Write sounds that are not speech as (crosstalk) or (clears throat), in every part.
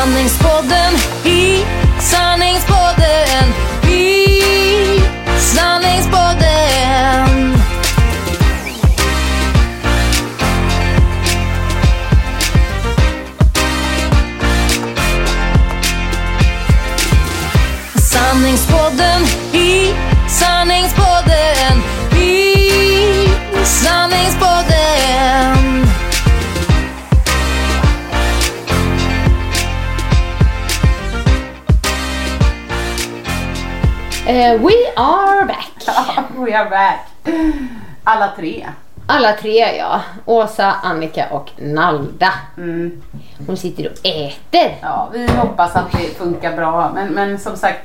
Sanningspodden i sanningspodden are back. (laughs) We are back. Alla tre. Alla tre ja. Åsa, Annika och Nalda. Mm. Hon sitter och äter. Ja, vi hoppas att det funkar bra. Men, men som sagt,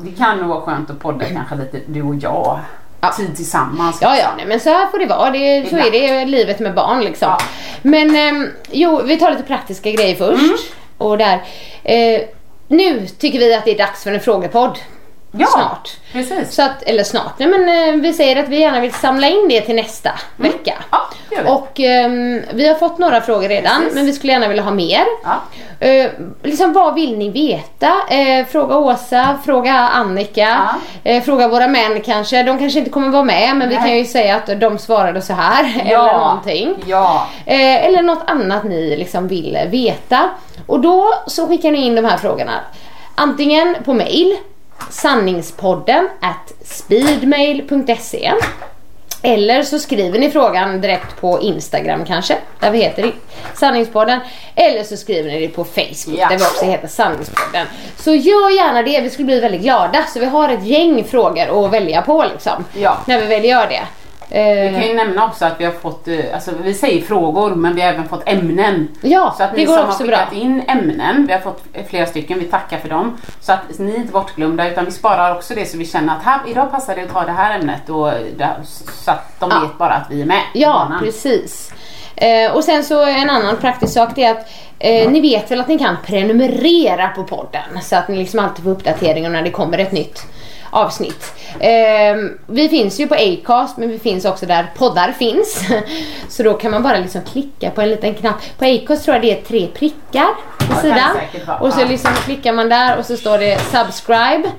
det kan nog vara skönt att podda kanske lite du och jag. Ja. Tid tillsammans. Ja, ja, nej, men så här får det vara. Det, så är det livet med barn liksom. Ja. Men ehm, jo, vi tar lite praktiska grejer först. Mm. Och där. Eh, nu tycker vi att det är dags för en frågepodd. Ja, Snart. Precis. Så att, eller snart, nej men eh, vi säger att vi gärna vill samla in det till nästa vecka. Ja, det gör vi. Och ehm, vi har fått några frågor redan, Precis. men vi skulle gärna vilja ha mer. Ja. Eh, liksom vad vill ni veta? Eh, fråga Åsa, fråga Annika, eh, fråga våra män kanske. De kanske inte kommer vara med men vi Nej. kan ju säga att de svarade så här (laughs) eller någonting. Ja. Eh, eller något annat ni liksom vill veta. Och då så skickar ni in de här frågorna. Antingen på mail sanningspodden at speedmail.se eller så skriver ni frågan direkt på Instagram kanske, där vi heter Sanningspodden. Eller så skriver ni det på Facebook, Ja. där vi också heter Sanningspodden. Så gör gärna det, vi skulle bli väldigt glada. Så vi har ett gäng frågor att välja på liksom. Ja. När vi väl gör det. Vi Eh, kan ju nämna också att vi har fått, eh, alltså vi säger frågor men vi har även fått ämnen. Ja, så att ni som har bra. skickat in ämmen, vi har fått flera stycken, vi tackar för dem. Så att ni är inte bortglömda utan vi sparar också det så vi känner att här, idag passar det att ta det här ämnet och så att de Ja. vet bara att vi är med. Ja, precis. Eh, och sen så en annan praktisk sak det är att eh, ni vet väl att ni kan prenumerera på podden så att ni liksom alltid får uppdateringar när det kommer ett nytt avsnitt. Eh, vi finns ju på Acast men vi finns också där poddar finns. (laughs) Så då kan man bara liksom klicka på en liten knapp. På Acast tror jag det är tre prickar på sidan. Och så liksom klickar man där och så står det subscribe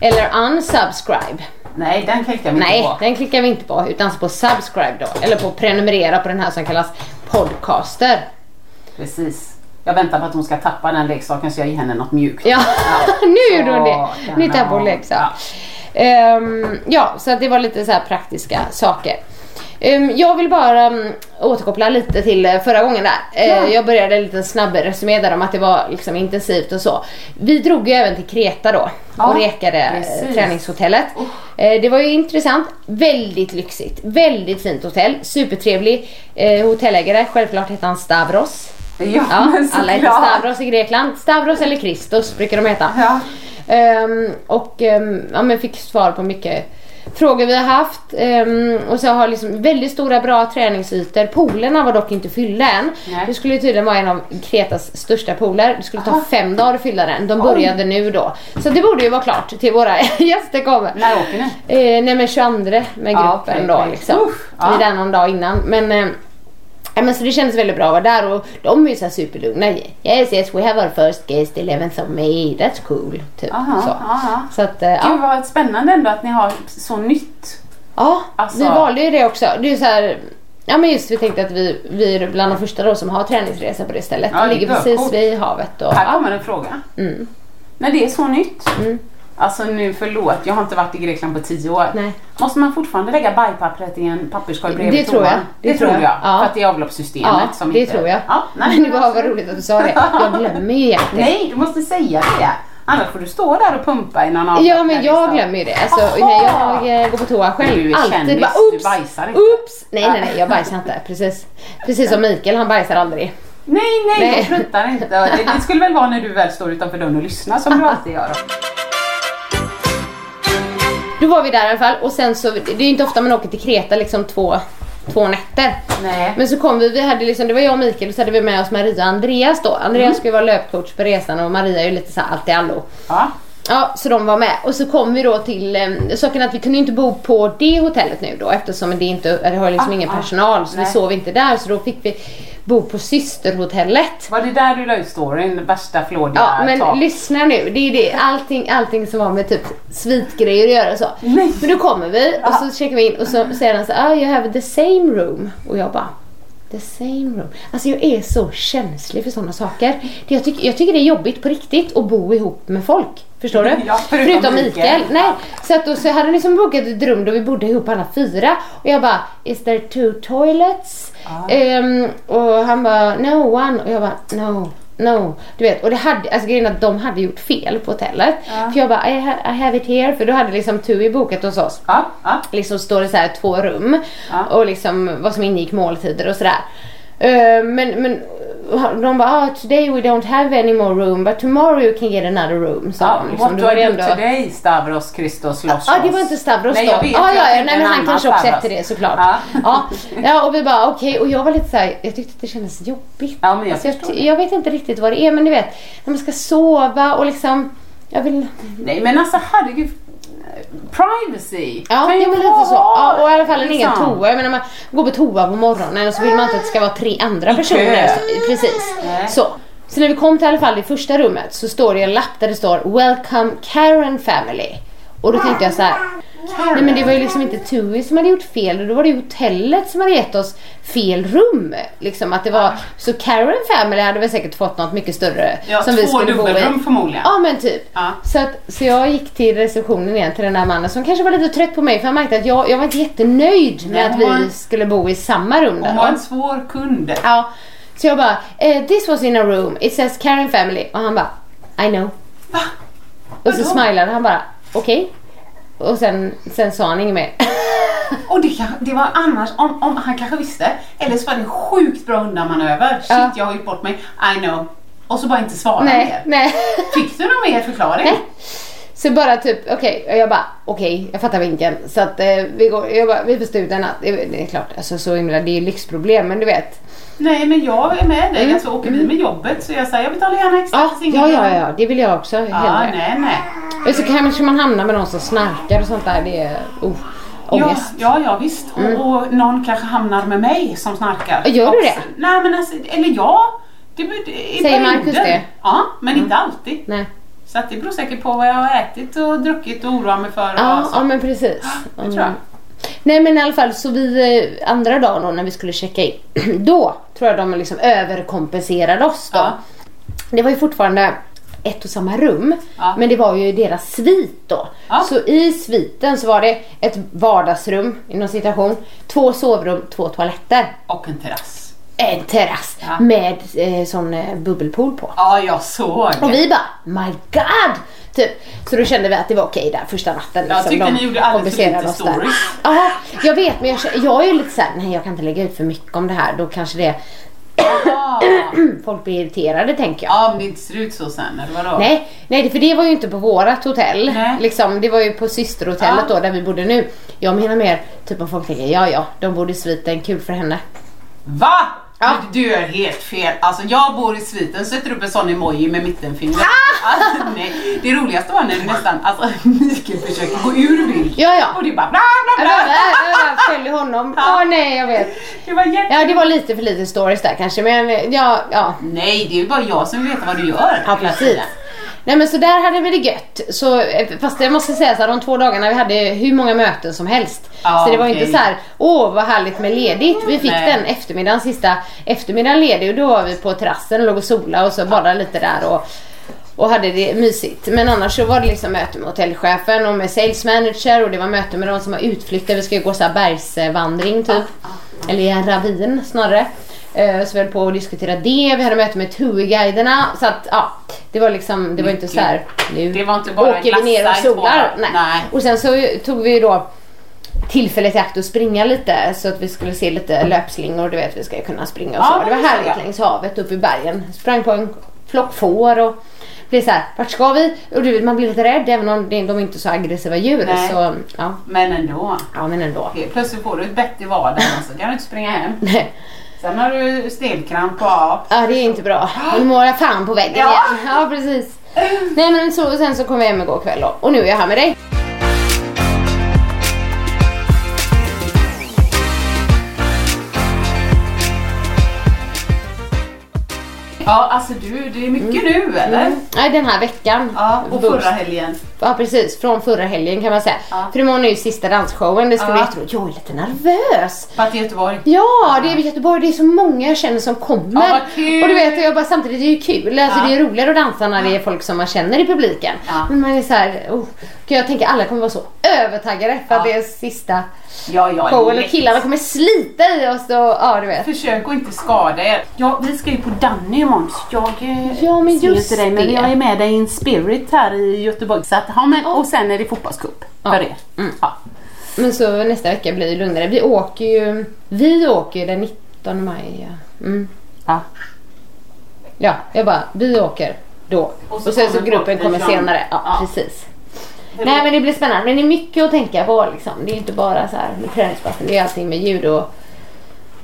eller unsubscribe. Nej, den klickar vi inte Nej, på. den klickar vi inte på utan på subscribe då. Eller på prenumerera på den här som kallas podcaster. Precis. Jag väntar på att hon ska tappa den leksaken så jag ger henne något mjukt. Ja, (laughs) nu gjorde hon det. Nu tappade hon leksak. ja. Ehm, ja, så det var lite så praktiska saker. Ehm, jag vill bara mm, återkoppla lite till eh, förra gången där. Eh, Jag började en liten snabb resumé där om att det var liksom intensivt och så. Vi drog ju även till Kreta då Ja, och rekade eh, precis. träningshotellet. Eh, Det var ju intressant, väldigt lyxigt, väldigt fint hotell, supertrevlig eh, hotellägare. Självklart hette han Stavros. (laughs) Ja, Ja, alla heter. Stavros i Grekland. Stavros eller Kristus brukar de heta. Ja. Ehm, och ehm, ja, men fick svar på mycket frågor vi har haft ehm, och så har liksom väldigt stora bra träningsytor. Poolerna var dock inte fyllda än. Nej. Det skulle ju tydligen vara en av Kretas största pooler. Det skulle ta fem dagar att fylla den. De började nu då. Så det borde ju vara klart till våra (laughs) gäster kommer. När åker ni? Eh, nej men 22 med gruppen Ja, okej, då liksom. Uff, ja. Vi är där någon dag innan. Men, eh, ja, men så det kändes väldigt bra att vara där och de är ju såhär superlugna. Yes yes we have our first guest 11th of May, that's cool. Typ Aha, så. aha. Så att eh, Gud ja. vad spännande ändå att ni har så nytt. ja Alltså- vi valde ju det också. Det är så här, Ja men just vi tänkte att vi, vi är bland de första då som har träningsresa på det stället. Ja, det ligger precis vid havet. Och, Här kommer en fråga. Mm. När det är så nytt. Mm. Alltså nu förlåt, jag har inte varit i Grekland på tio år. Nej. Måste man fortfarande lägga bajpappret i en papperskorg bredvid Det tror jag. toan? Det Det, tror tror jag. jag. Ja. För att det är avloppssystemet Ja, som det inte... tror jag. Ja, nej, (laughs) Men det var vad roligt att du sa det. Jag glömmer ju det. Nej, du måste säga det. Annars får du stå där och pumpa i någon Ja men det jag står. glömmer ju det. Alltså, när jag eh, går på toa själv. Du är alltid kändis, bara du oops! bajsar inte. Oops! Nej nej nej jag (laughs) bajsar inte. Precis. Precis som Mikael, han bajsar aldrig. Nej, nej, Nej. jag tröttar inte. Det, det skulle väl vara när du väl står utanför dörren och lyssnar som du alltid gör. Då var vi där i alla fall och sen så, det är ju inte ofta man åker till Kreta liksom två, två nätter. Nej. Men så kom vi, vi hade liksom, det var jag och Mikael och så hade vi med oss Maria och Andreas då. Andreas Mm. ju vara löpcoach på resan och Maria är ju lite så här allt i allo. Ja. Ja, så de var med. Och så kom vi då till eh, saken att vi kunde inte bo på det hotellet nu då eftersom det inte, det har liksom Ah, ingen ah, personal så vi nej. sov inte där så då fick vi bo på systerhotellet. Var det där du la ut storyn? Värsta flådiga Ja men tak? lyssna nu, det är det. Allting, allting som har med typ svitgrejer att göra så. Nej. Men då kommer vi och så checkar vi in och så säger han så ah you have the same room. Och jag bara The same room. Alltså jag är så känslig för sådana saker. Det Jag tycker, jag tycker det är jobbigt på riktigt att bo ihop med folk. Förstår du? (laughs) Ja, förutom Mikael. Nej. Så att då så hade liksom bokat ett rum då vi bodde ihop alla fyra. Och jag bara, is there two toilets? Ehm, och han bara, no one. Och jag bara, no. No, du vet och det hade, alltså grejen att de hade gjort fel på hotellet. För jag bara I, ha, I have it here, för då hade liksom Tui bokat hos oss Ja, ja. liksom står det så här två rum Ja. och liksom vad som ingick måltider och sådär. Eh, men, men de bara ah, today we don't have any more room but tomorrow you can get another room. ja de, liksom. What Då do I do today Stavros Christos? Ja det var inte Stavros Nej då. jag vet. ja, jag ja, ja, nej men en han kanske också efter det såklart. Ja. Ja, ja och vi bara okej och jag var lite såhär, jag tyckte att det kändes jobbigt. Ja, men jag Alltså, jag, jag vet inte riktigt vad det är men du vet när man ska sova och liksom jag vill Nej men alltså herregud. Privacy. Ja, Kan är väl lite så. Ja, och i alla fall en egen liksom. toa. Jag menar man går på toa på morgonen och så vill man inte att det ska vara tre andra personer. Så, precis. Nej. Så. Så när vi kom till i alla fall det första rummet så står det en lapp där det står Welcome Karen Family. Och då tänkte jag så här. Nej men det var ju liksom inte Tui som hade gjort fel och då var det ju hotellet som hade gett oss fel rum. Liksom att det var, så Karen Family hade väl säkert fått något mycket större Ja, som vi två skulle bo i. dubbelrum förmodligen. Ja men typ. Ja. Så, att, så jag gick till receptionen igen till den där mannen som kanske var lite trött på mig för jag märkte att jag, jag var inte jättenöjd med Nej, att vi skulle bo i samma rum Hon var en svår kund. Ja. Så jag bara, eh, this was in a room, it says Karen family. Och han bara, I know. Va? Och så smilade han bara, okej. Och sen, sen sa han inget mer. (laughs) Och det, kanske- det var annars, om, om han kanske visste, eller så var det en sjukt bra undanmanöver. Shit, Ja. jag har gjort bort mig. I know. Och så bara inte svara nej, mer. nej. Fick du någon mer förklaring? Nej. Så bara typ, okej, och jag bara okej, jag fattar vinkeln. Så att eh, vi går, jag bara, vi får stå ut en natt. Det, är- det är klart, alltså så himla, det är ju lyxproblem men du vet. Nej, men jag är med dig. Mm. Alltså, åker vi med jobbet så jag säger jag betalar gärna extra Ja, ja, ja, ja, det vill jag också Ja, hellre. nej, nej. Och så kanske man hamnar med någon som snarkar och sånt där. Det är oh, Ja, ångest. ja, ja visst. Och, och någon kanske hamnar med mig som snarkar. Mm. Gör du också. det? Nej, men alltså, eller ja. Det, det, Säger. Marcus det? Mm. Ja, men inte alltid. Nej. Så det beror säkert på vad jag har ätit och druckit och oroar mig för. Och Ja, så. ja, men precis. det tror jag. Nej men i alla fall så vi eh, andra dagen då när vi skulle checka in. (clears throat) Då tror jag de liksom överkompenserade oss då. Ja. Det var ju fortfarande ett och samma rum. Ja. Men det var ju deras svit då. Ja. Så i sviten så var det ett vardagsrum inom citation. Två sovrum, två toaletter. Och en terrass. En terrass Ja. med eh, sån eh, bubbelpool på. Ja, jag såg. Och vi bara My God! Typ. Så då kände vi att det var okej där första natten. Jag liksom. tyckte De ni gjorde alldeles för lite stories. Ja, jag vet men jag, jag är ju lite såhär, nej jag kan inte lägga ut för mycket om det här. Då kanske det. (clears throat) Folk blir irriterade tänker jag. Ja, men det inte ser ut så sen, eller vadå? Nej, nej, för det var ju inte på vårat hotell. Nej. Liksom, det var ju på systerhotellet Ja. då där vi bodde nu. Jag menar mer typ om folk tänker ja ja, de bor i sviten, kul för henne. Va? Ja. Du, gör helt fel. Alltså jag bor i sviten, sätter upp en sån emoji med mittenfingret. Alltså, nej. Det roligaste var när nästan, alltså Mikael försöker gå ur bild. Ja ja. Och du bara bla bla bla. jag bara följer honom. Åh nej, jag vet. Det var jätte... Ja, det var lite för lite stories där kanske, men ja, ja. Nej, det är ju bara jag som veta vad du gör. Ja, precis. Nej men så där hade vi det gött. Så, eh, fast jag måste säga så här, de två dagarna vi hade hur många möten som helst. Ja, så det var okej. inte så här, åh vad härligt med ledigt. Vi fick Nej. den eftermiddagen, sista eftermiddagen ledig och då var vi på terrassen och låg och sola och så badade lite där och, och hade det mysigt. Men annars så var det liksom möte med hotellchefen och med sales manager och det var möte med de som har utflykter. Vi ska ju gå så här bergsvandring typ. Eller i en ravin snarare. Eh, Så vi höll på att diskutera det. Vi hade möte med TUI-guiderna. Så att ja, det var liksom, det var inte så här. Nu Det var inte bara åker vi ner och solar. Nej. Nej. Och sen så tog vi då tillfället i akt att springa lite så att vi skulle se lite löpslingor. Du vet, vi ska kunna springa och Ja, så. Det var det såg härligt jag. längs havet uppe i bergen. Sprang på en flock får och blev så här, vart ska vi? Och du vet, man blir lite rädd även om de är inte är så aggressiva djur. Nej. Så ja, Men ändå. ja men ändå. Plötsligt får du ett bett i vaden och så kan du inte springa hem. Nej. Sen har du stelkramp och ja. Ja det är inte bra. Nu mår jag fan på väggen Ja. igen. Ja precis. Nej men så, sen så kom vi hem igår kväll då. och nu är jag här med dig. Ja, alltså du, det är mycket nu eller? Mm. Nej den här veckan. Ja, och Boost. förra helgen. Ja precis, från förra helgen kan man säga. Ja. För imorgon är ju sista dansshowen, det ska bli Ja. jätteroligt. Jag är lite nervös. För att i Göteborg. Ja, det är Göteborg, det är så många jag känner som kommer. Ja, vad kul. Och du vet, jag bara, samtidigt det är ju kul. Alltså, Ja. Det är roligare att dansa när det är folk som man känner i publiken. Ja. Men man är så här, oh. Jag tänker alla kommer vara så övertaggade för att Ja. det är sista Ja, ja. showen och killarna kommer slita i oss och ja du vet. Försök att inte skada er. Ja, vi ska ju på Danny imorgon så jag eh, Ja, men ser just inte dig men det. jag är med dig in spirit här i Göteborg. Så att, ja, men, Och sen är det fotbollscup för er. Mm. Ja. Men så nästa vecka blir det lugnare. Vi åker ju, vi åker ju den 19 maj. Ja. Mm. Ja. Ja, jag bara, vi åker då. Och, Och så sen så gruppen kommer senare. Ja. precis. Nej men det blir spännande. Men det är mycket att tänka på liksom. Det är inte bara så här med träningspassen. Det är allting med ljud och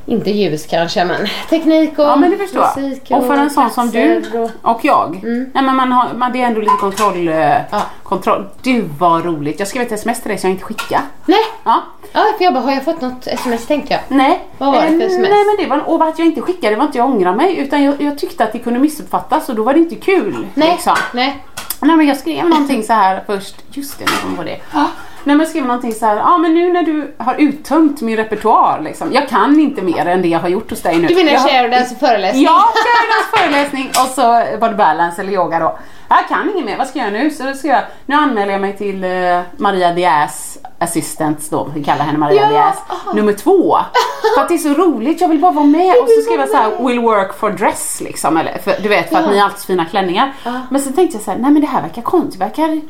inte ljus kanske men teknik och Ja men det förstår musik jag. Och för en sån som du och... och jag. Nej men man har, man, det är ändå lite kontroll. eh, Ja. kontroll. Du vad roligt. Jag skrev ett sms till dig som jag inte skickade. Nej! Ja. Ja för jag bara, har jag fått något sms tänkte jag. Nej. Vad var det för Eh, sms? Nej men det var, och att jag inte skickade det var inte jag ångrar mig utan jag, jag tyckte att det kunde missuppfattas och då var det inte kul. Nej, Liksom. nej. Nej men jag skrev någonting så här först, just det, nu kom på det. Nej men skrev någonting så här, ja men nu när du har uttömt min repertoar liksom. Jag kan inte mer än det jag har gjort hos dig nu. Du menar jag Sheridans föreläsning? Ja, Sheridans föreläsning och så var det balance eller yoga då. Jag kan inget mer, vad ska jag göra nu? Så då ska jag, nu anmäler jag mig till eh, Maria Diaz assistant då, vi kallar henne Maria Ja, Diaz, nummer två. För att det är så roligt, jag vill bara vara med och så skrev jag så här, will work for dress liksom. Eller, för, du vet för att Ja. ni har alltid fina klänningar. Men så tänkte jag så här, nej men det här verkar konstigt, verkar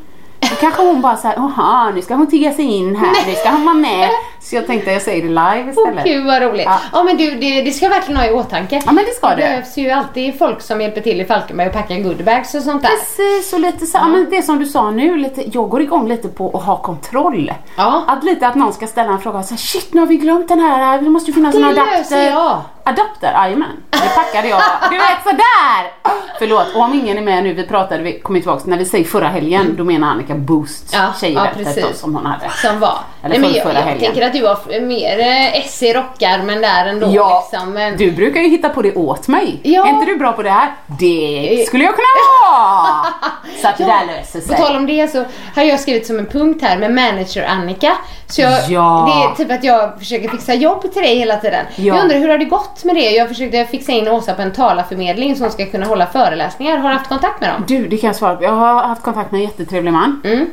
då kanske hon bara såhär, jaha nu ska hon tigga sig in här, nu ska hon vara med. Så jag tänkte jag säger det live Åh istället. gud vad roligt. Ja, Ja. men du, det, det ska jag verkligen ha i åtanke. Ja, men det ska det du. behövs ju alltid folk som hjälper till i Falkenberg och packar goodiebags och sånt där. Precis, och lite så, ja. men det som du sa nu, lite, jag går igång lite på att ha kontroll. Ja. Att lite att någon ska ställa en fråga och säga shit nu har vi glömt den här, det måste ju finnas Det en löser adapter. jag. Adapter, jajamän. Det packade jag. (laughs) Du vet sådär! Förlåt, och om ingen är med nu, vi pratade, vi kommer tillbaka, när vi säger förra helgen, då menar Annika Boost Ja, ja, precis. då, som hon hade. Som var. Eller men jag, jag tänker att du har mer eh, S i rockärmen där ändå. Ja, liksom, men... du brukar ju hitta på det åt mig. Ja. Är inte du bra på det här? Det skulle jag kunna vara! (laughs) Så att det där löser På sig. tal om det så har jag skrivit som en punkt här med manager Annika. Så jag, Ja. det är typ att jag försöker fixa jobb till dig hela tiden. Ja. Jag undrar hur har det gått med det? Jag försökte fixa in Åsa på en talarförmedling som ska kunna hålla föreläsningar. Har du haft kontakt med dem? Du, det kan jag svara på. Jag har haft kontakt med en jättetrevlig man. Mm.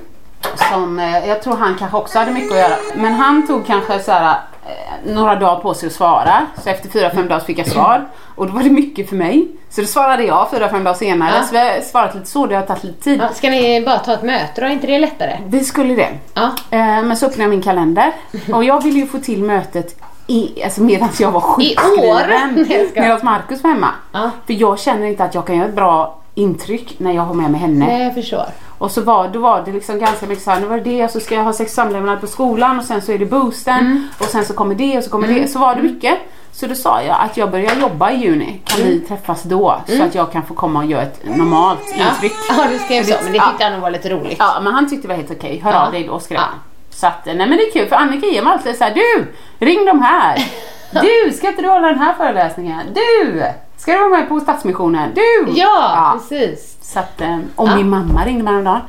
Som, eh, jag tror han kanske också hade mycket att göra. Men han tog kanske så här, eh, några dagar på sig att svara. Så efter fyra, fem dagar fick jag svar. Och då var det mycket för mig. Så då svarade jag fyra, fem dagar senare. Ja. Så vi har svarat lite så, det har tagit lite tid. Ja, ska ni bara ta ett möte då? Är inte det lättare? Vi skulle det. Ja. Eh, Men så öppnade jag min kalender. (laughs) Och jag ville ju få till mötet i, alltså medan jag var sjukskriven medan (laughs) Marcus var hemma. Ja. För jag känner inte att jag kan göra ett bra intryck när jag har med mig henne. Nej, jag förstår. Och så var, då var det liksom ganska mycket såhär, nu var det det och så ska jag ha sex samlevnad på skolan och sen så är det boosten Mm. och sen så kommer det och så kommer det. Så var det mycket. Så då sa jag att jag börjar jobba i juni. Kan Mm. vi träffas då? Så att jag kan få komma och göra ett normalt intryck. Ja, du skrev så, men det Ja. tyckte han nog var lite roligt. Ja men han tyckte det var helt okej. Hör Ja. av dig då skrev Ja. Så att, nej men det är kul för Annika ger mig alltid såhär, du! Ring de här! (laughs) Du! Ska inte du hålla den här föreläsningen? Du! Ska du vara med på Stadsmissionen? Du! Ja, precis. Så att, eh, och Ja. min mamma ringde mig häromdagen.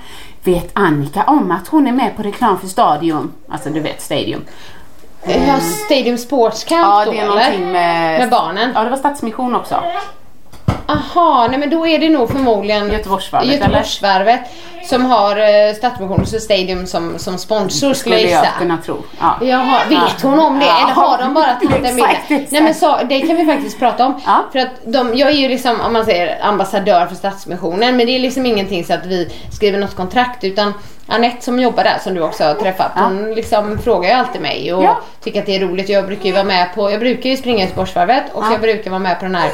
Vet Annika om att hon är med på reklam för Stadium? Alltså du vet Stadium. Ja, Stadium Sports Camp Ja då det är eller? med... Med barnen? Ja det var Stadsmission också. Aha, nej men då är det nog förmodligen Göteborgsvarvet, Göteborgsvarvet som har uh, Stadsmissionen och Stadium som, som sponsor skulle jag gissa. kunna tro. Ja. Jaha, vet hon om det? Ja. Eller har de bara tagit? Exakt, (laughs) exakt. Nej men så, det kan vi faktiskt prata om. Ja. För att de, jag är ju liksom, om man säger ambassadör för Stadsmissionen, men det är liksom ingenting så att vi skriver något kontrakt utan Anette som jobbar där, som du också har träffat, Ja. hon liksom frågar ju alltid mig och Ja. tycker att det är roligt. Jag brukar ju vara med på, jag brukar ju springa i Sportsvarvet och Ja. jag brukar vara med på den här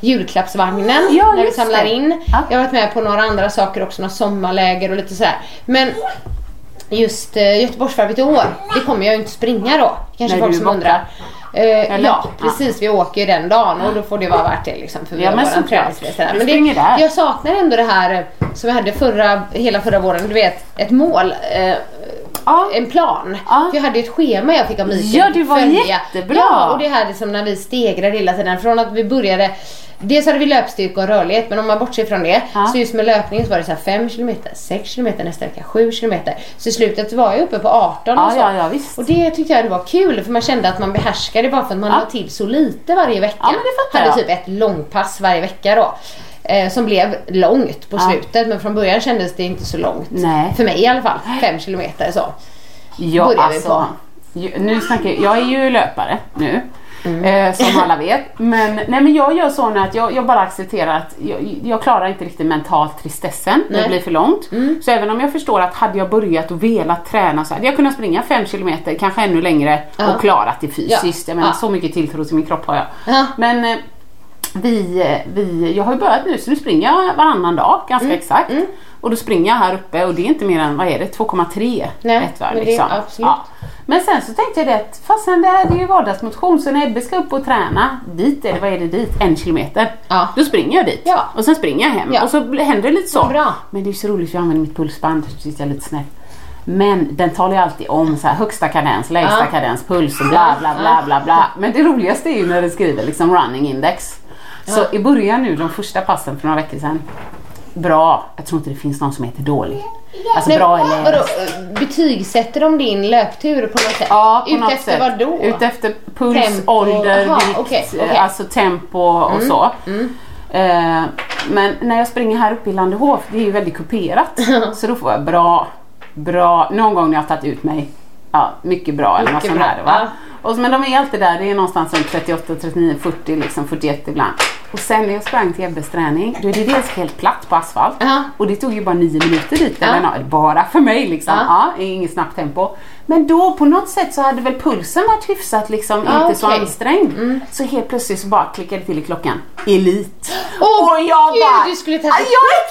julklappsvagnen Ja, när vi samlar det. in. Ja. Jag har varit med på några andra saker också, några sommarläger och lite sådär. Men just eh, Göteborgsvarvet i år, det kommer jag ju inte springa då. Kanske Nej, folk som undrar. Eh, ja, precis. Vi åker ju den dagen och då får det vara värt det liksom. För vi Ja, men såklart. Men det, jag saknar ändå det här eh, som jag hade förra, hela förra våren. Du vet, ett mål. Eh, Ja. en plan. Ja. För jag hade ett schema jag fick av Mikael Ja, det var följa. jättebra. Ja, och det här liksom när vi stegrade hela tiden. Från att vi började Dels hade vi löpstyrka och rörlighet men om man bortser från det Ja. så just med löpningen så var det så här 5 km, 6 km nästa vecka, 7 km. Så i slutet var jag uppe på 18 och så. ja, ja. Och det tyckte jag det var kul för man kände att man behärskade bara för att man Ja. la till så lite varje vecka. Ja, men det fattar hade jag. typ ett långpass varje vecka då. Eh, som blev långt på slutet men från början kändes det inte så långt. Nej. För mig i alla fall. 5 km så. Ja, börjar vi alltså, på. nu snackar jag, jag är ju löpare nu. Mm. Eh, som alla vet. Men, nej, men jag gör så nu att jag, jag bara accepterar att jag, jag klarar inte riktigt mental tristessen. Nej. Mm. Det blir för långt. Så även om jag förstår att hade jag börjat och velat träna så hade jag kunnat springa 5 kilometer, kanske ännu längre Ja. och klarat det fysiskt. Ja. Jag menar, Ja. så mycket tilltro till min kropp har jag. Ja. Men eh, vi, eh, vi, jag har ju börjat nu så nu springer jag varannan dag ganska Mm. exakt. Och då springer jag här uppe och det är inte mer än, vad är det, 2,3 Nej, ett varv men liksom. absolut. Men sen så tänkte jag det att fasen det här det är ju vardagsmotion så när Ebbe ska upp och träna, dit är det, vad är det dit? En kilometer. Ja. Då springer jag dit Ja. och sen springer jag hem Ja. och så händer det lite så. Bra. Men det är så roligt för jag använder mitt pulsband, så sitter jag lite snett. Men den talar ju alltid om så här, högsta kadens, lägsta Ja. kadens, puls och bla bla bla bla bla. Men det roligaste är ju när det skriver liksom running index. Så i början nu, de första passen för några veckor sedan, bra. Jag tror inte det finns någon som heter dålig. Alltså Nej, bra eller vadå, betygsätter de din löptur på något sätt? Ja, på Ut något efter sätt. vad då? Utefter puls, Tempo. ålder, Aha, vikt, eh, okej. alltså tempo och så. Eh, men när jag springer här uppe i Landehof, det är ju väldigt kuperat. (laughs) så då får jag bra, bra, någon gång när jag har tagit ut mig, ja mycket bra eller något sånt här. Va? ja. Och, men de är alltid där, det är någonstans runt 38, 39, 40, liksom 41 ibland. Och sen när jag sprang till Ebbes träning, då är det dels helt platt på asfalt. Ja. Och det tog ju bara nio minuter dit, eller nå- bara för mig liksom. Ja. Ja, inget snabbt tempo. Men då på något sätt så hade väl pulsen varit hyfsat liksom, Ja, inte så okej. Mm. ansträngd. Så helt plötsligt så bara klickade till i klockan. Elit. Åh, och jag gud, bara... du skulle ta Ja, ett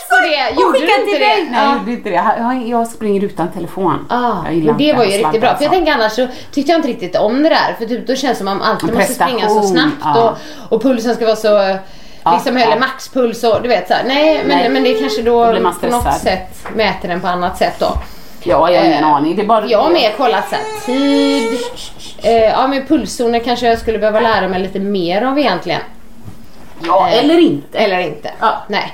jag på det. Gjorde du inte det? Nej, Ja. jag gjorde inte det. Jag, jag springer utan telefon. Ah, jag det var ju riktigt bra. För jag så. tänker annars så tyckte jag inte riktigt om det där. För typ, då känns det som att man alltid måste springa så snabbt ja. och, och pulsen ska vara så liksom ja. eller maxpuls och du vet så här. Nej, men, Nej. men det är kanske då på något sätt mäter den på annat sätt då. Ja, jag har ingen Eh, aning. Det är bara... Jag har mer kollat så här, tid. Eh, ja men pulszoner kanske jag skulle behöva lära mig lite mer av egentligen. Ja, Eh, eller inte. Eller inte. Ja. Nej.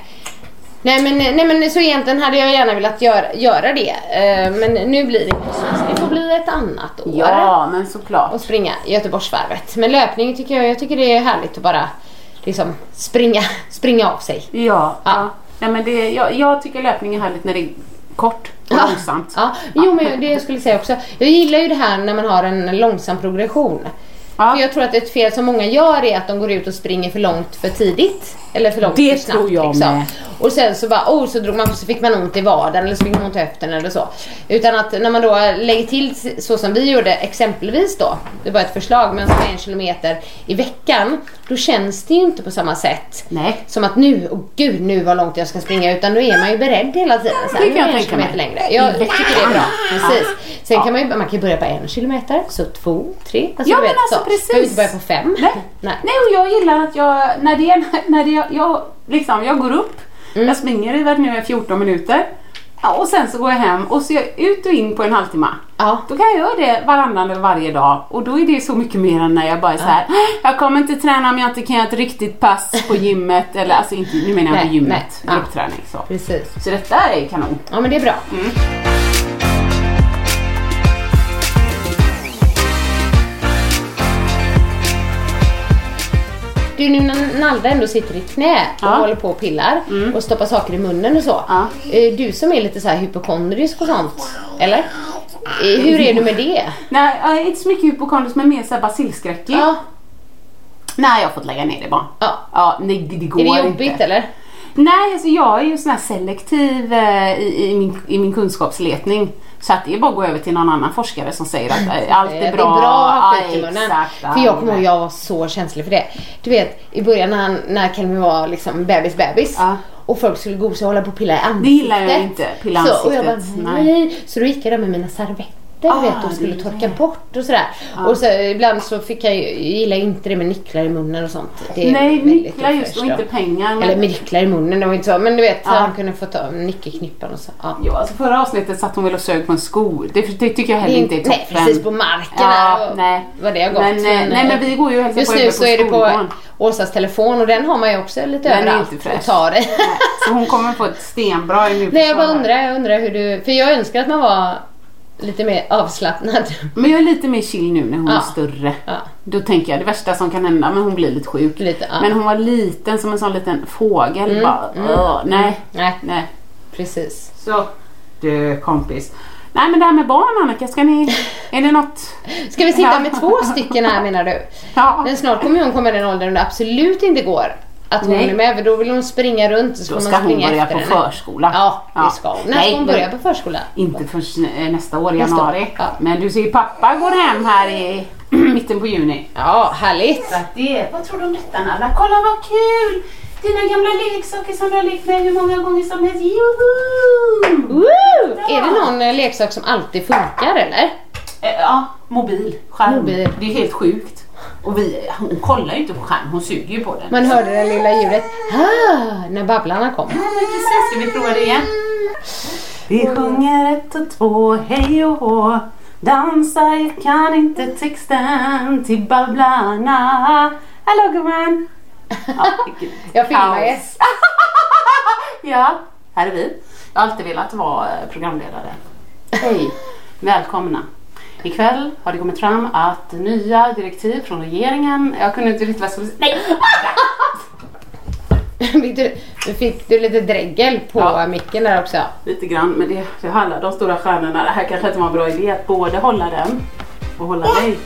Nej men, nej men så egentligen hade jag gärna velat göra, göra det. Eh, men nu blir det inte så. Så det får bli ett annat år. Ja, men såklart. Och springa Göteborgsvarvet. Men löpning tycker jag, jag tycker det är härligt att bara liksom springa, (laughs) springa av sig. Ja, Ja. ja. ja men det, jag, jag tycker löpning är härligt när det är kort och Ja. långsamt. Ja, jo men det jag skulle säga också. Jag gillar ju det här när man har en långsam progression. Ja. För jag tror att ett fel som många gör är att de går ut och springer för långt för tidigt. Eller för långt Det för snabbt, tror jag liksom. med. Och sen så bara, oh, så, drog man, så fick man ont i vaden eller så fick man ont i höften eller så. Utan att när man då lägger till så som vi gjorde exempelvis då, det var ett förslag, men som är en kilometer i veckan, då känns det ju inte på samma sätt. Nej. Som att nu, åh gud nu vad långt jag ska springa, utan då är man ju beredd hela tiden. Så här, Det kan jag tänka mig. längre. Jag tycker det är bra. Precis. Sen Ja. kan man ju, man kan ju börja på en kilometer, så två, tre. Alltså, Ja, men vet, alltså så. precis. Behöver inte börja på fem. Nej. Nej. Nej, och jag gillar att jag, när det, (laughs) när det, jag, liksom, jag går upp, Mm. jag springer i nu är 14 minuter ja, och sen så går jag hem och så jag ut och in på en halvtimme. Ja. Då kan jag göra det varannan eller varje dag och då är det så mycket mer än när jag bara är så här. jag kommer inte träna om jag inte kan göra ett riktigt pass på gymmet (laughs) eller alltså inte, nu menar jag Nej, på gymmet, nej. Gruppträning så. Precis. Så detta är kanon. Ja men det är bra. Du nu när Nalda ändå sitter i knä och Ja. håller på och pillar och stoppar saker i munnen och så. Ja. Eh, Du som är lite så här hypokondrisk och sånt, eller? Eh, Hur är du med det? Nej, är inte så mycket hypokondrisk men mer så här basilskräckig. Ja, Nej, jag har fått lägga ner det bara. ja. Ja, det, det går Är det jobbigt inte. eller? Nej, alltså jag är ju sån här selektiv eh, i, i, min, i min kunskapsletning. Så att det är bara att gå över till någon annan forskare som säger att eh, allt är bra. Det är bra skit i munnen. exakt, För jag ja, kommer ihåg, jag var så känslig för det. Du vet, i början när, han, när Kelvin var liksom bebis bebis. Ja. Och folk skulle gosa och hålla på och pilla i ansiktet. Det gillar jag inte, pilla i så, Och jag bara, ansiktet, nej. nej. Så då gick jag där med mina servetter Ah, vet, och skulle torka bort och sådär. Och så, ibland så fick jag, jag gillar inte det med nycklar i munnen och sånt. Det är Nej, nycklar just och inte pengar. Men... Eller med nycklar i munnen, det var inte så. Men du vet, Ja. han kunde få ta nyckelknippan och så. Ja. Jo, alltså förra avsnittet satt hon väl och sög på en sko. Det, det tycker jag heller inte är Nej, toppen. precis på marken Ja, och nej. Vad det gått. Men, eh, nej, men vi går ju och Just på nu Ebbe så på är det på skolgården. Åsas telefon och den har man ju också lite Den är överallt inte fräsch. tar i. Nej, Så hon kommer få ett stenbra immunförsvar. Nej jag bara undrar, jag undrar hur du, för jag önskar att man var lite mer avslappnad. Men jag är lite mer chill nu när hon Ja. är större. Ja. Då tänker jag det värsta som kan hända, men hon blir lite sjuk. Lite, ja. Men hon var liten som en sån liten fågel. Mm, bara, mm, "Åh, nej, Nej, nej. precis. Så, du kompis. Nej men det här med barn Annika, ska ni, är det något? Ska vi sitta med två stycken här menar du? Ja, Men snart kommer hon komma i den åldern det absolut inte går att hon Nej. är med, för då vill hon springa runt och så då ska man hon springa börja efter på henne. förskola. Ja, det ska hon. När Nej, ska hon börja på förskola? Inte förrän eh, nästa år, i Nästa år, januari. ja. Men du ser ju pappa går hem här i (clears throat) mitten på juni. Ja, härligt. Så det, vad tror du om detta Nalla? Kolla vad kul! Dina gamla leksaker som du har lekt med hur många gånger som helst. Joho! Woo! Är det någon eh, leksak som alltid funkar eller? Eh, Ja, mobil. Skärm. Mobil. Det är helt sjukt. Och vi, hon kollar ju inte på skärm, hon suger ju på den. Man hörde det lilla ljudet ah, när babblarna kom. Ja, men precis. Ska vi prova det igen? Vi sjunger ett och två, hej och hå. Dansar, jag kan inte texten till Babblarna. Hallå gumman! Ja, (laughs) Jag filmar er. (laughs) Ja, här är vi. Jag har alltid velat vara eh, programledare. Hej, välkomna. Ikväll har det kommit fram att nya direktiv från regeringen, jag kunde inte riktigt vad jag skulle säga. Nej! (laughs) Fick du, nu fick du lite dregel på Ja. micken där också. Lite grann, men det, det handlar de stora stjärnorna. Det här kanske inte var en bra idé att både hålla den och hålla dig.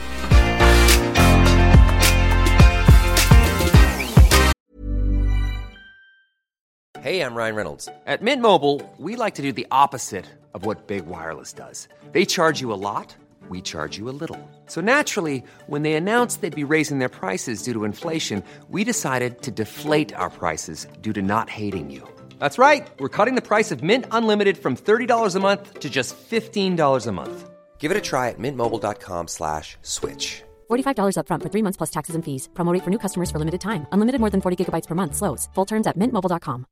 Hey, I'm Ryan Reynolds. At Mint Mobile, we like to do the opposite of what Big Wireless does. They charge you a lot, we charge you a little. So naturally, when they announced they'd be raising their prices due to inflation, we decided to deflate our prices due to not hating you. That's right. We're cutting the price of Mint Unlimited from $30 a month to just $15 a month. Give it a try at mintmobile.com slash switch. $45 upfront for three months plus taxes and fees. Promo rate for new customers for limited time. Unlimited more than 40 gigabytes per month. Slows. Full terms at mintmobile.com.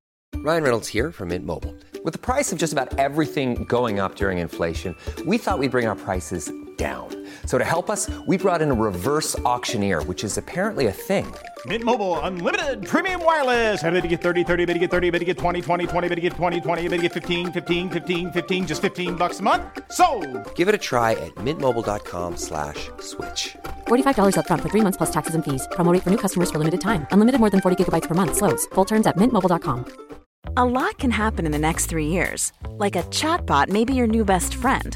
Ryan Reynolds here from Mint Mobile. With the price of just about everything going up during inflation, we thought we'd bring our prices down. So to help us, we brought in a reverse auctioneer, which is apparently a thing. Mint Mobile unlimited premium wireless. Have to get 30, 30, bit get 30, bit get 20, 20, 20, bit get 20, 20, bit get 15, 15, 15, 15 just 15 bucks a month. So, Give it a try at mintmobile.com slash switch. $45 upfront for three months plus taxes and fees. Promo rate for new customers for limited time. Unlimited more than 40 gigabytes per month. Slows. Full terms at mintmobile.com. A lot can happen in the next three years. Like a chatbot may be your new best friend.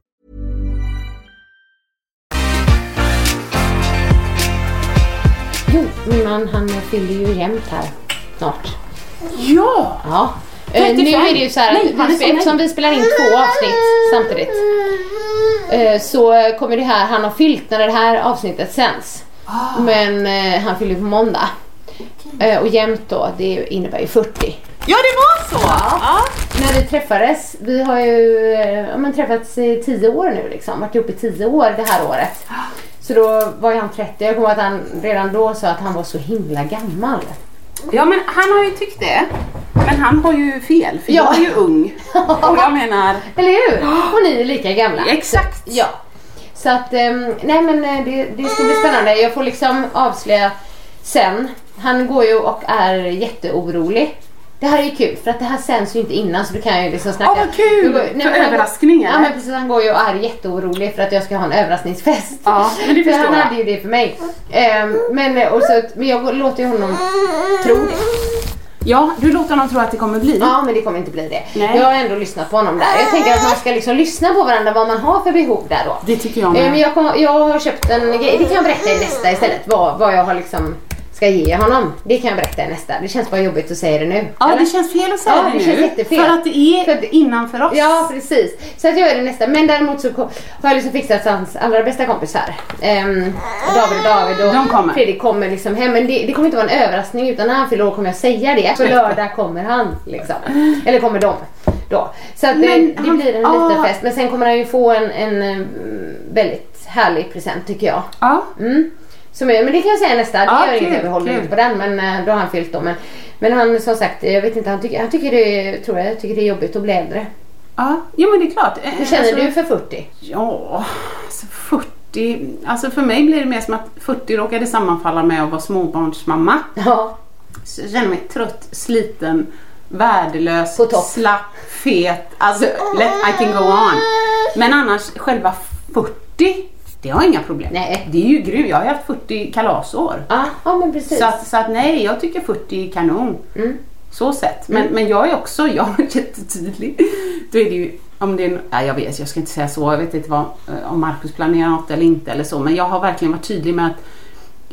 Jo, min man han fyller ju jämnt här snart. Ja! Ja. Eh, 35. nu är det ju så här, Nej, han att så vi, eftersom nej. vi spelar in två avsnitt samtidigt eh, så kommer det här, han har fyllt när det här avsnittet sänds. Ah. Men eh, han fyller på måndag. Eh, och jämnt då, det innebär ju 40. Ja, det var så! Ja. När vi träffades, vi har ju eh, ja, men träffats i 10 år nu liksom, varit ihop i 10 år det här året. Så då var ju han 30, jag kommer ihåg att han redan då sa att han var så himla gammal. Ja men han har ju tyckt det. Men han har ju fel för Ja. jag är ju ung. (laughs) Och jag menar, Eller hur? Och ni är lika gamla. exakt. Ja. Så att, ehm, nej men eh, det, det ska bli spännande. Jag får liksom avslöja sen. Han går ju och är jätteorolig. Det här är ju kul för att det här sänds ju inte innan så du kan ju liksom snacka. Ja, vad kul! Går- För men han går-? Ja men precis, han går ju och är jätteorolig för att jag ska ha en överraskningsfest. Ja, men det (laughs) för förstår han jag. hade ju det för mig. Ehm, men, eh, och så, men jag låter ju honom tro det. Ja, du låter honom tro att det kommer bli. Ja, men det kommer inte bli det. Nej. Jag har ändå lyssnat på honom där. Jag tänker att man ska liksom lyssna på varandra vad man har för behov där då. Det tycker jag med. Men jag, kom, jag har köpt en grej, det kan jag berätta i nästa istället. Vad, vad jag har liksom ska ge honom. Det kan jag berätta i nästa. Det känns bara jobbigt att säga det nu. Ja, eller? det känns fel att säga Ja, det, det nu. känns jättefel. För att det är För- innanför oss. Ja, precis. Så att jag gör det nästa. Men däremot så har jag liksom fixat hans allra bästa kompisar. Um, David och David och De kommer. Fredrik kommer liksom hem. Men det, det kommer inte vara en överraskning utan när han fyller år kommer jag säga det. På lördag kommer han liksom. Eller kommer de. Då. Så att det, Men det han- blir en ah. liten fest. Men sen kommer han ju få en, en mm, väldigt härlig present tycker jag. Ja. Mm. Som är, men det kan jag säga nästa. Det Ja, gör inget, vi håller inte på den. Men eh, då har han fyllt då. Men, men han som sagt, jag vet inte, han tycker, han tycker det, tror jag, tycker det är jobbigt att bli äldre. Ja, jo men det är klart. Hur känner du för 40? Ja, alltså 40. Alltså för mig blir det mer som att 40 råkade sammanfalla med att vara småbarnsmamma. Ja. Så jag känner mig trött, sliten, värdelös, slapp, fet. Alltså let, I can go on. Men annars själva 40, det har inga problem. Nej. Det är ju grymt. Jag har haft 40 kalasår. Ja, ja men precis. Så att, så att nej, jag tycker 40 är kanon. Mm. Så sett. Men, men jag är också, jag är (laughs) jättetydlig. Då är det ju, om det är, ja, jag vet, jag ska inte säga så, jag vet inte vad, eh, om Markus planerar något eller inte eller så. Men jag har verkligen varit tydlig med att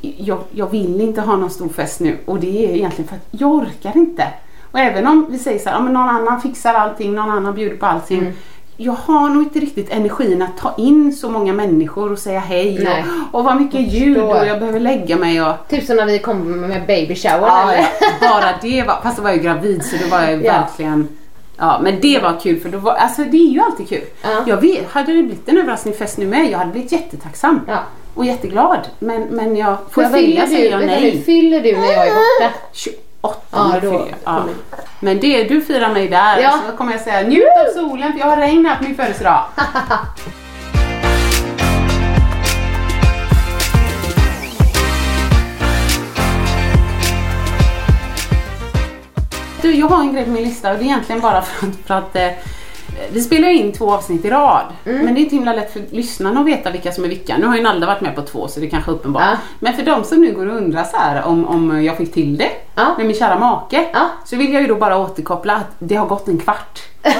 jag, jag vill inte ha någon stor fest nu och det är egentligen för att jag orkar inte. Och även om vi säger så här, ja, men någon annan fixar allting, någon annan bjuder på allting. Mm. Jag har nog inte riktigt energin att ta in så många människor och säga hej Nej. och, och vad mycket ljud och jag behöver lägga mig och Typ som när vi kom med baby shower Ja, eller? ja, bara det var, fast då var jag gravid så då var jag ju (laughs) Ja. verkligen Ja men det var kul för då var, alltså det är ju alltid kul. Ja. Jag vet, hade det blivit en överraskningsfest nu med, jag hade blivit jättetacksam. Ja. Och jätteglad. Men, men jag, får jag Hur välja säger jag nej. fyller du när jag är borta? 28 Ja, då ja. Men det, du firar mig där Ja. så kommer jag säga njut av solen för jag har regn här på min födelsedag. (laughs) Du, jag har en grej på min lista och det är egentligen bara för att, för att eh, vi spelar in två avsnitt i rad. Mm. Men det är inte himla lätt för lyssnarna att veta vilka som är vilka. Nu har ju Nalda varit med på två så det kanske är uppenbart. Ja. Men för de som nu går och undrar så här om, om jag fick till det Ja. med min kära make. Ja. Så vill jag ju då bara återkoppla att det har gått en kvart. (laughs)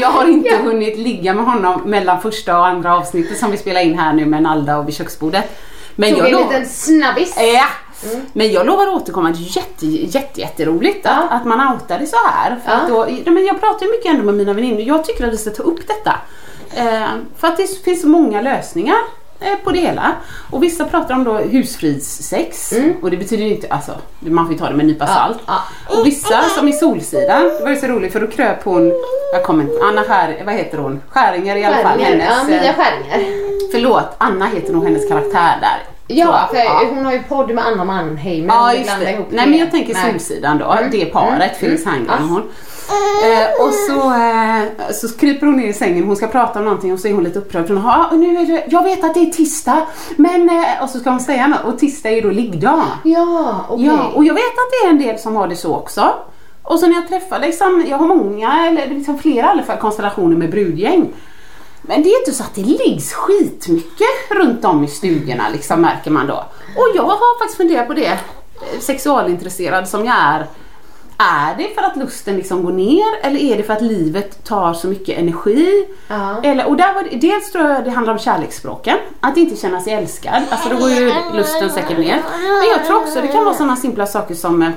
Jag har inte hunnit ligga med honom mellan första och andra avsnittet som vi spelar in här nu med Nalda och vid köksbordet. Men Tog jag en liten snabbis. Ja. Men jag lovar att återkomma, det är jätte, jätte, jätteroligt Ja. att, att man outar det så här. För Ja. då, men jag pratar ju mycket ändå med mina väninnor, jag tycker att vi ska ta upp detta. Eh, för att det finns många lösningar eh, på det hela. Och vissa pratar om då husfridssex och det betyder ju inte, alltså man får ju ta det med en nypa Mm. Ja, salt. Och vissa som i Solsidan, det var ju så roligt för då kröp hon, jag kommer inte, Anna Skär, vad heter hon? Skäringer i alla fall. Skäringer. Ja, Hennes, Mia eh, Skäringer. Förlåt, Anna heter nog hennes karaktär där. Ja, för hon har ju podd med Anna Mannheimer. Ja, just det. Nej, men jag tänker Nej. Solsidan då. Mm. Det paret, Mm. Herngren och hon. Eh, och så, eh, så kryper hon ner i sängen, hon ska prata om någonting och så är hon lite upprörd. Hon har, ah, nu är det, jag vet att det är tisdag, men... Eh, och så ska hon säga något och tisdag är ju då liggdag. Ja, okej. Ja, och jag vet att det är en del som har det så också. Och så när jag träffar liksom, jag har många, eller liksom flera i alla fall, konstellationer med brudgäng. Men det är inte så att det liggs skitmycket runt om i stugorna liksom märker man då. Och jag har faktiskt funderat på det, eh, sexualintresserad som jag är. Är det för att lusten liksom går ner eller är det för att livet tar så mycket energi? Ja. Eller, och där var det, dels tror jag det handlar om kärleksspråken. Att inte känna sig älskad. Alltså då går ju lusten säkert ner. Men jag tror också det kan vara sådana simpla saker som eh,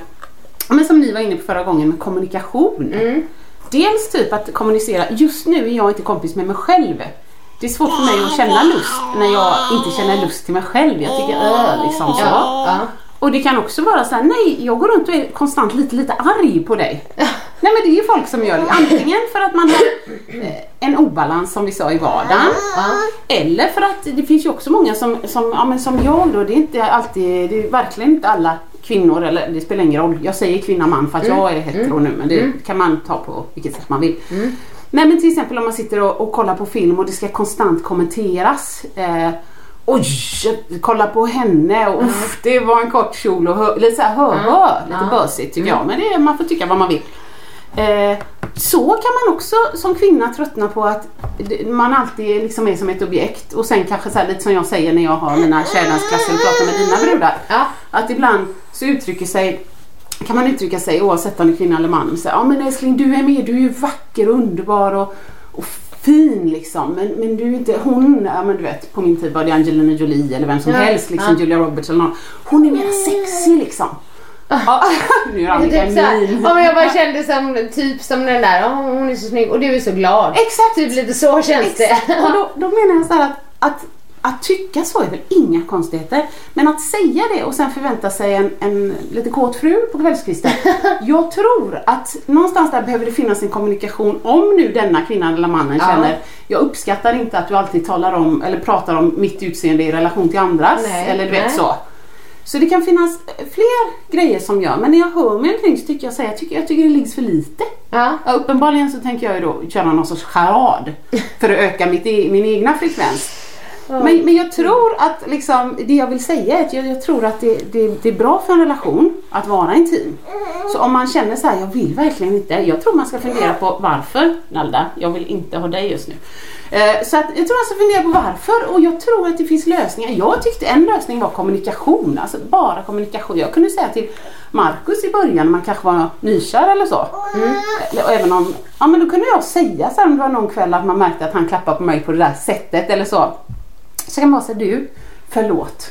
men som ni var inne på förra gången med kommunikation. Dels typ att kommunicera, just nu är jag inte kompis med mig själv. Det är svårt för mig att känna lust när jag inte känner lust till mig själv. Jag tycker öh, liksom så. Ja. Och det kan också vara så här: nej jag går runt och är konstant lite, lite arg på dig. Nej men det är ju folk som gör det. Antingen för att man har eh, en obalans som vi sa i vardagen. Eller för att det finns ju också många som, som, ja, men som jag då, det är inte alltid, det är verkligen inte alla kvinnor, eller det spelar ingen roll. Jag säger kvinna man för att jag är hetero nu men det kan man ta på vilket sätt man vill. Nej men till exempel om man sitter och, och kollar på film och det ska konstant kommenteras. Eh, Oj, kolla på henne och uff, det var en kort kjol och hö, lite såhär hö, hö, lite bösigt tycker jag. Men det, man får tycka vad man vill. Eh, så kan man också som kvinna tröttna på att man alltid liksom är som ett objekt och sen kanske så här, lite som jag säger när jag har mina kärleksklasser och pratar med dina brudar. Ja. Att ibland så uttrycker sig kan man uttrycka sig oavsett om det är kvinna eller man. Så, ja men älskling du är med, du är ju vacker och underbar och, och fin liksom. Men, men du är inte hon, ja men du vet på min tid var det Angelina Jolie eller vem som Ja, helst liksom. Julia Roberts eller någon. Hon är mer sexig liksom. Ja, (laughs) nu är Annika Typ min. ja, men jag bara kände som, typ som den där, "Åh, hon är så snygg och du är så glad. Exakt. Typ lite så känns det. Exakt. Och då, då menar jag så att, att, att tycka så är väl inga konstigheter. Men att säga det och sen förvänta sig en, en lite kåt fru på kvällskvisten. (laughs) jag tror att någonstans där behöver det finnas en kommunikation om nu denna kvinnan eller mannen Ja. känner jag uppskattar inte att du alltid talar om eller pratar om mitt utseende i relation till andras. Nej, eller du vet nej. så. Så det kan finnas fler grejer som gör, men när jag hör mig omkring så tycker jag tycker, jag tycker det liggs för lite. Ja. Ja, uppenbarligen så tänker jag ju då köra någon sorts charad (laughs) för att öka mitt, e- min egna frekvens. Men, men jag tror att liksom, det jag vill säga är att jag, jag tror att det, det, det är bra för en relation att vara intim. Så om man känner så här, jag vill verkligen inte, jag tror man ska fundera på varför, Nalda, jag vill inte ha dig just nu. Eh, så att jag tror man ska fundera på varför och jag tror att det finns lösningar. Jag tyckte en lösning var kommunikation, alltså bara kommunikation. Jag kunde säga till Markus i början när man kanske var nykär eller så. Och även om, ja men då kunde jag säga om det var någon kväll att man märkte att han klappade på mig på det där sättet eller så. Så kan man säga du, förlåt.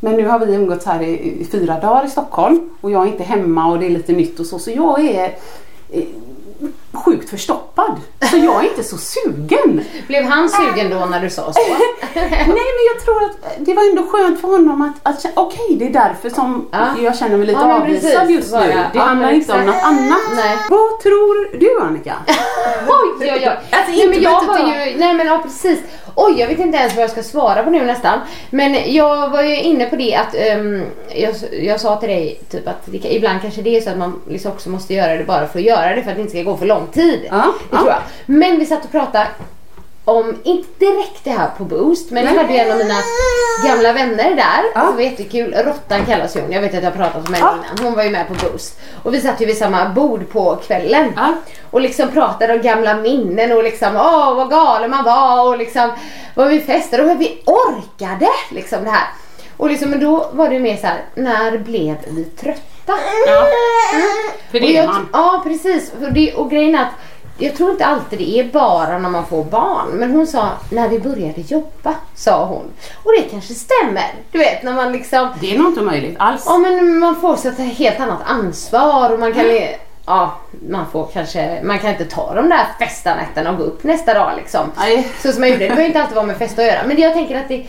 Men nu har vi umgåtts här i, i fyra dagar i Stockholm och jag är inte hemma och det är lite nytt och så. Så jag är eh, sjukt förstoppad. Så jag är inte så sugen. Blev han sugen då när du sa så? (laughs) Nej men jag tror att det var ändå skönt för honom att, att okej det är därför som Ja. jag känner mig lite Ja, avvisad precis. just Bara- nu. Det ja, handlar inte om något annat. Nej. Vad tror du Annika? (laughs) Oj, oj, oj. Alltså, nej, inte men jag har ju, nej men ja precis. Oj, jag vet inte ens vad jag ska svara på nu nästan. Men jag var ju inne på det att ehm, jag, jag sa till dig typ att det, ibland kanske det är så att man liksom också måste göra det bara för att göra det för att det inte ska gå för lång tid. Ja, det ja. tror jag. Men vi satt och pratade om, inte direkt det här på Boost, men jag hade en av mina gamla vänner där. Ja. Som var jättekul. Råttan kallas hon. Jag vet att jag har pratat om henne Ja. innan. Hon var ju med på Boost. Och vi satt ju vid samma bord på kvällen. Ja. Och liksom pratade om gamla minnen och liksom åh vad galen man var och liksom vad vi festade och hur vi orkade liksom det här. Och liksom men då var det ju mer så här, när blev vi trötta? Ja. För Och det är man. Ja precis. Och, det, och grejen är att jag tror inte alltid det är bara när man får barn. Men hon sa när vi började jobba, sa hon. Och det kanske stämmer. Du vet när man liksom Det är nog inte möjligt alls. Ja men man får så ett helt annat ansvar och man kan le- Ja, man får kanske, man kan inte ta de där festanätterna och gå upp nästa dag liksom. Nej. Så som jag gjorde, det behöver inte alltid vara med fest att göra. Men jag tänker att det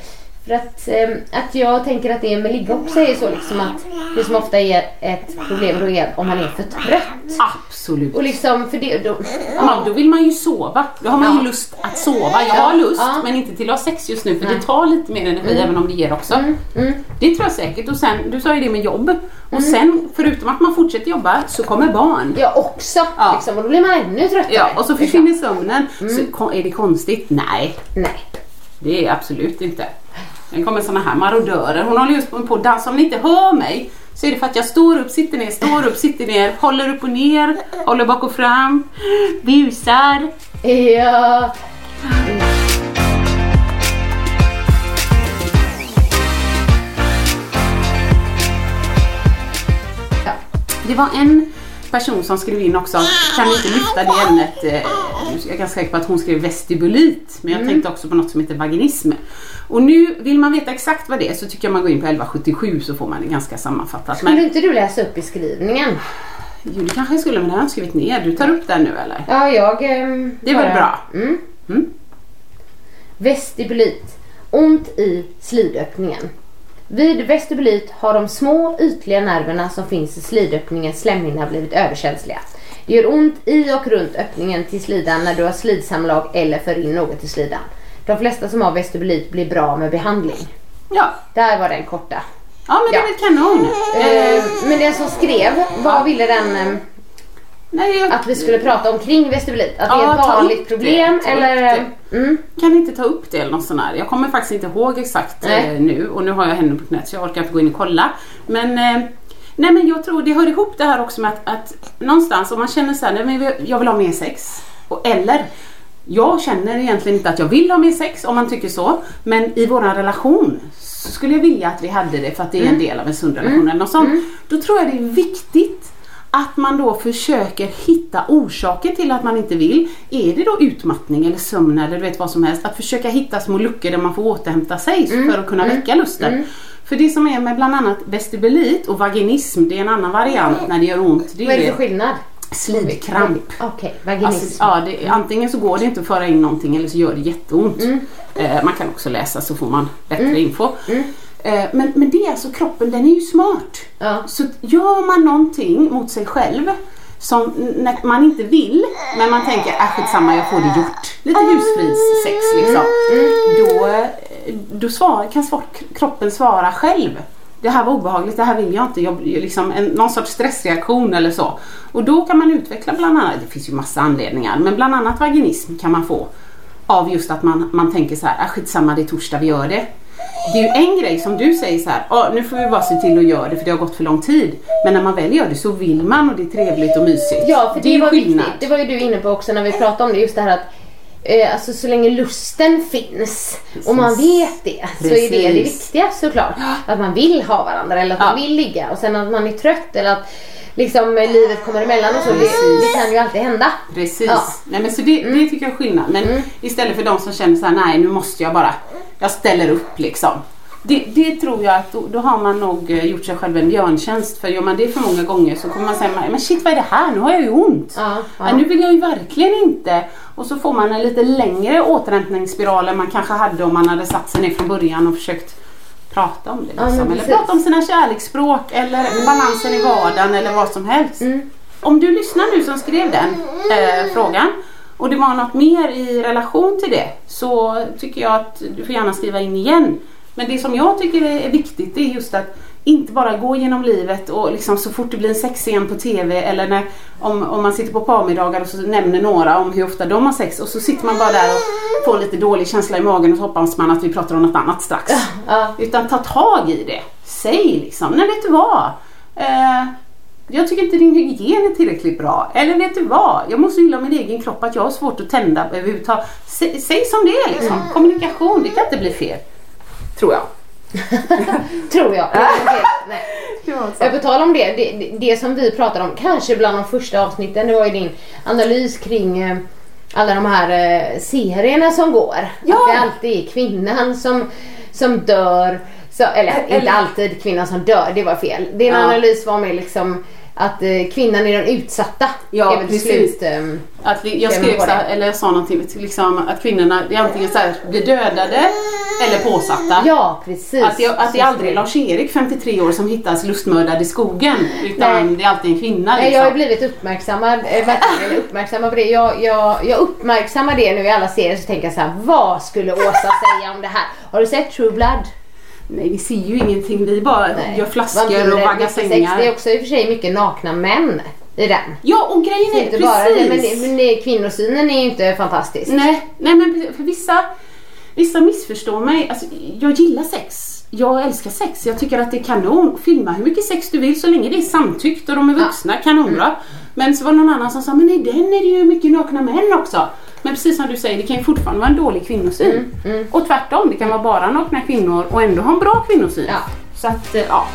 För att, eh, att jag tänker att det med ligga också är så liksom att det som ofta är ett problem då är om man är för trött. Absolut. Och liksom för det, då, Ja, då vill man ju sova. Då har man Ja. ju lust att sova. Jag har lust Ja. men inte till att ha sex just nu för Nej. det tar lite mer energi även om det ger också. mm. Det tror jag säkert. Och sen, du sa ju det med jobb. Och Mm. sen förutom att man fortsätter jobba så kommer barn. jag också Ja. liksom, och då blir man ännu tröttare. Ja, och så försvinner sömnen. Mm. Så kon- är det konstigt? Nej, Nej. det är absolut inte. Sen kommer såna här marodörer. Hon håller just på att dansa. Om ni inte hör mig så är det för att jag står upp, sitter ner, står upp, sitter ner, håller upp och ner, håller bak och fram, busar. Ja. Det var en person som skrev in också, kan vi inte lyfta det ämnet, eh, jag är ganska säker på att hon skrev vestibulit, men jag Mm. tänkte också på något som heter vaginism. Och nu, vill man veta exakt vad det är så tycker jag man går in på 1177 så får man det ganska sammanfattat. Skulle Men, inte du läsa upp beskrivningen? jo, det kanske jag skulle, men det har jag skrivit ner. Du tar upp den nu eller? Ja, jag... ehm, Det är väl bra? Mm. Mm. Vestibulit. Ont i slidöppningen. Vid vestibulit har de små ytliga nerverna som finns i slidöppningens slemhinna blivit överkänsliga. Det gör ont i och runt öppningen till slidan när du har slidsamlag eller för in något i slidan. De flesta som har vestibulit blir bra med behandling. Ja. Där var den korta. Ja men det är Ja. väl kanon. Eh, men den som skrev, vad ville den eh, nej, jag, att vi skulle prata om kring vestibulit? Att det är Ja, ett vanligt det, problem upp eller? det. Mm. kan inte ta upp det eller något sånt där? Jag kommer faktiskt inte ihåg exakt eh, nu och nu har jag henne på knät så jag orkar inte gå in och kolla. Men eh, Nej men jag tror det hör ihop det här också med att, att någonstans om man känner så här, nej men jag vill ha mer sex. Och, eller jag känner egentligen inte att jag vill ha mer sex om man tycker så. Men i våran relation så skulle jag vilja att vi hade det för att det är en del av en sund relation eller något sånt. Då tror jag det är viktigt att man då försöker hitta orsaker till att man inte vill. Är det då utmattning eller sömn eller du vet vad som helst. Att försöka hitta små luckor där man får återhämta sig för att kunna väcka lusten. För det som är med bland annat vestibulit och vaginism, det är en annan variant när det gör ont. Det Vad är det för skillnad? slidkramp. Okej, vaginism. Alltså, ja, det, antingen så går det inte att föra in någonting eller så gör det jätteont. Mm. Eh, man kan också läsa så får man bättre info. Eh, men, men det är alltså kroppen, den är ju smart. Ja. Så gör man någonting mot sig själv som man inte vill men man tänker äh, skitsamma jag får det gjort. Lite husfridssex liksom. Då, eh, då svar, kan svar, kroppen svara själv. Det här var obehagligt, det här vill jag inte. Jag, liksom en, någon sorts stressreaktion eller så. Och då kan man utveckla bland annat, det finns ju massa anledningar, men bland annat vaginism kan man få. Av just att man, man tänker så här, äh, skitsamma det är torsdag, vi gör det. Det är ju en grej som du säger så här, "Åh, nu får vi bara se till att göra det för det har gått för lång tid. Men när man väl gör det så vill man och det är trevligt och mysigt. Ja, för det, ju var skillnad. viktigt. Det var ju du inne på också när vi pratade om det. Just det här att eh, alltså, så länge lusten finns och man vet det så är det det Precis. viktiga såklart. Att man vill ha varandra eller att man Ja. vill ligga och sen att man är trött eller att liksom eh, livet kommer emellan och så. Det, det kan ju alltid hända. Precis. Ja. Nej, men så det, det tycker jag är skillnad. Men istället för de som känner så här, nej nu måste jag bara, jag ställer upp liksom. Det, det tror jag att då, då har man nog eh, gjort sig själv en björntjänst. För gör man det för många gånger så kommer man säga, men shit vad är det här? Nu har jag ju ont. Ja, ja. Nu vill jag ju verkligen inte. Och så får man en lite längre återhämtningsspiral än man kanske hade om man hade satt sig ner från början och försökt prata om det. Ja, Liksom. men eller prata om sina kärleksspråk eller balansen i vardagen eller vad som helst. Mm. Om du lyssnar nu som skrev den eh, frågan och det var något mer i relation till det så tycker jag att du får gärna skriva in igen. Men det som jag tycker är viktigt är just att inte bara gå genom livet och liksom så fort det blir en sexscen på TV eller när, om, om man sitter på parmiddagar och så nämner några om hur ofta de har sex och så sitter man bara där och får lite dålig känsla i magen och så hoppas man att vi pratar om något annat strax. Ja. Utan ta tag i det. Säg liksom, nej vet du vad? Eh, jag tycker inte din hygien är tillräckligt bra. Eller vet du vad? Jag mår så illa med min egen kropp att jag har svårt att tända överhuvudtaget. Sä, säg som det är liksom. Kommunikation, det kan inte bli fel. Tror jag. (laughs) Tror jag. (laughs) Nej. Ja, Ja, på tal om det, det, det, det som vi pratade om, kanske bland de första avsnitten, det var ju din analys kring eh, alla de här eh, serierna som går. Ja. Att det alltid är kvinnan som, som dör. Så, eller, Eller- inte alltid kvinnan som dör, det var fel. Din Ja. analys var mer liksom att eh, kvinnan är den utsatta. Ja, är precis. slut, ehm, Att vi, jag Skrev så det. eller jag sa någonting, liksom, att kvinnorna det är antingen så här, blir dödade eller påsatta. ja, precis. Att, jag, att det är aldrig Lars-Erik, 53 år, som hittas lustmördad i skogen. Utan Nej. det är alltid en kvinna. Nej, Liksom. jag har blivit uppmärksammad, eh, verkligen (laughs) uppmärksammad på det. Jag, jag, jag uppmärksammar det nu i alla serier så tänker jag så här: vad skulle Åsa säga om det här? Har du sett True Blood? Nej, vi ser ju ingenting. Vi bara gör flaskor och vaggar 96. sängar. Det är också i och för sig mycket nakna män i den. Ja, och grejen är inte precis. bara det, men, men det, kvinnosynen är ju inte fantastisk. Nej, nej men precis, för vissa, vissa missförstår mig. Alltså, jag gillar sex. Jag älskar sex. Jag tycker att det är kanon. Filma hur mycket sex du vill så länge det är samtyckt och de är vuxna. Kanonbra. Mm. Men så var det någon annan som sa, men i den är det ju mycket nakna män också. Men precis som du säger, det kan ju fortfarande vara en dålig kvinnosyn. Mm, Och tvärtom, det kan vara bara nakna kvinnor och ändå ha en bra kvinnosyn. Ja. Så att, eh, ja.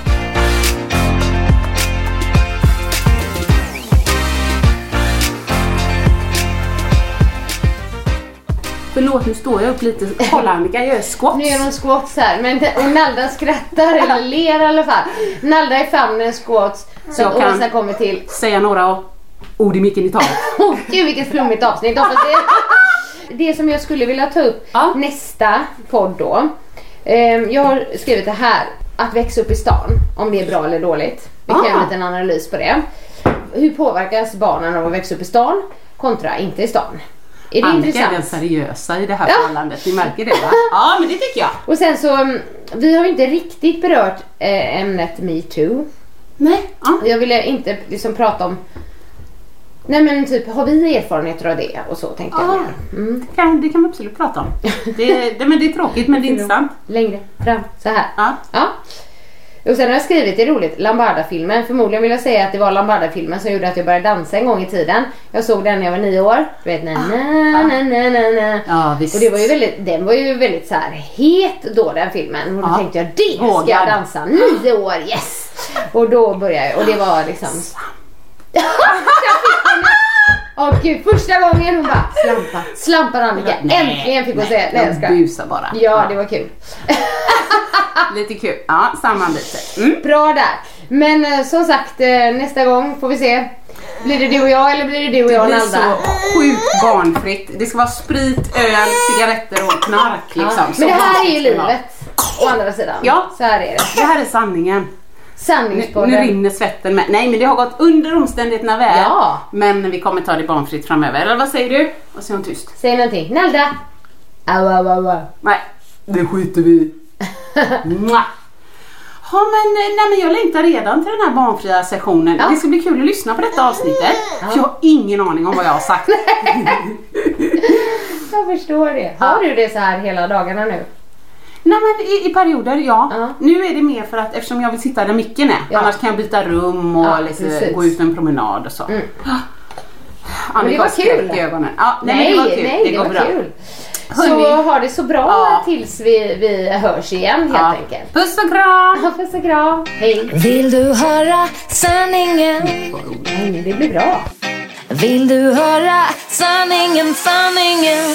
Förlåt, nu står jag upp lite. Kolla Annika, jag gör squats. Nu är de squats här, men och Nalda skrattar eller ler i alla fall. Nalda i famnen squats så Jag att Åsa kommer till. Säga några ord i micken i taget. (laughs) Åh gud vilket flummigt avsnitt. Hoppas det, det som jag skulle vilja ta upp Ja. nästa podd då. Ehm, jag har skrivit det här, att växa upp i stan, om det är bra eller dåligt. Vi kan Ah. göra en liten analys på det. Hur påverkas barnen av att växa upp i stan kontra inte i stan? Är det Annika är intressant? den seriösa i det här Ja. förhållandet. Ni märker det va? Ja, men det tycker jag. Och sen så, mm, vi har inte riktigt berört eh, ämnet metoo. Nej. Ja. Jag ville inte liksom prata om Nej men typ, har vi erfarenheter av det? Och så tänkte jag mer. Mm. Det kan, det kan vi absolut prata om. Det, det, men det är tråkigt men det är (laughs) intressant. Längre fram, så här. Ja. Ja. Och sen har jag skrivit, det är roligt, Lambarda-filmen. Förmodligen vill jag säga att det var Lambarda-filmen som gjorde att jag började dansa en gång i tiden. Jag såg den när jag var nio år. Du vet, na, na, na, na, na, na. Ja, visst. Och det var ju väldigt, den var ju väldigt så här het då den filmen. Och då Ja. tänkte jag, det ska jag dansa. Nio år, yes! Och då började jag och det var liksom... Åh gud, första gången hon bara slampa, slampar Annika. Äntligen fick hon säga Nej jag skojar. busar bara. Ja, det var kul. (laughs) Lite kul. Ja, sammanbitet. Mm. Bra där. Men eh, som sagt, eh, nästa gång får vi se. Blir det du och jag eller blir det du och Det jag och blir Nalda? så sjukt barnfritt. Det ska vara sprit, öl, cigaretter och knark liksom. Ja. Så Men det här är barnfritt ju ska det vara. livet. Å andra sidan. Ja. Så här är det. Det här är sanningen. Nu, nu Sanningspodden. rinner svetten med. Nej men det har gått under omständigheterna väl. Ja. Men vi kommer ta det barnfritt framöver. Eller vad säger du? Och så är hon tyst. Säg någonting. Nalda! Au, au, au, au. Nej, det skiter vi i. (laughs) Ja men, nej, men jag längtar redan till den här barnfria sessionen. Ja. Det ska bli kul att lyssna på detta avsnittet. För jag har ingen aning om vad jag har sagt. (laughs) Jag förstår det. Har du det så här hela dagarna nu? Nej men i, i perioder ja. Ja. Nu är det mer för att eftersom jag vill sitta där micken är. Ja. Annars kan jag byta rum och Ja, lite, precis. gå ut en promenad och så. Mm. Annika Men det var kul. i ögonen. Ja, nej, Nej, det var kul. nej, det, går var bra. kul. Hörni. Så ha det så bra Ja. tills vi, vi hörs igen helt Ja. enkelt. Puss och kram! Puss och kram. Hej. Vill du höra sanningen? Nej, det blir bra. Vill du höra sanningen, sanningen?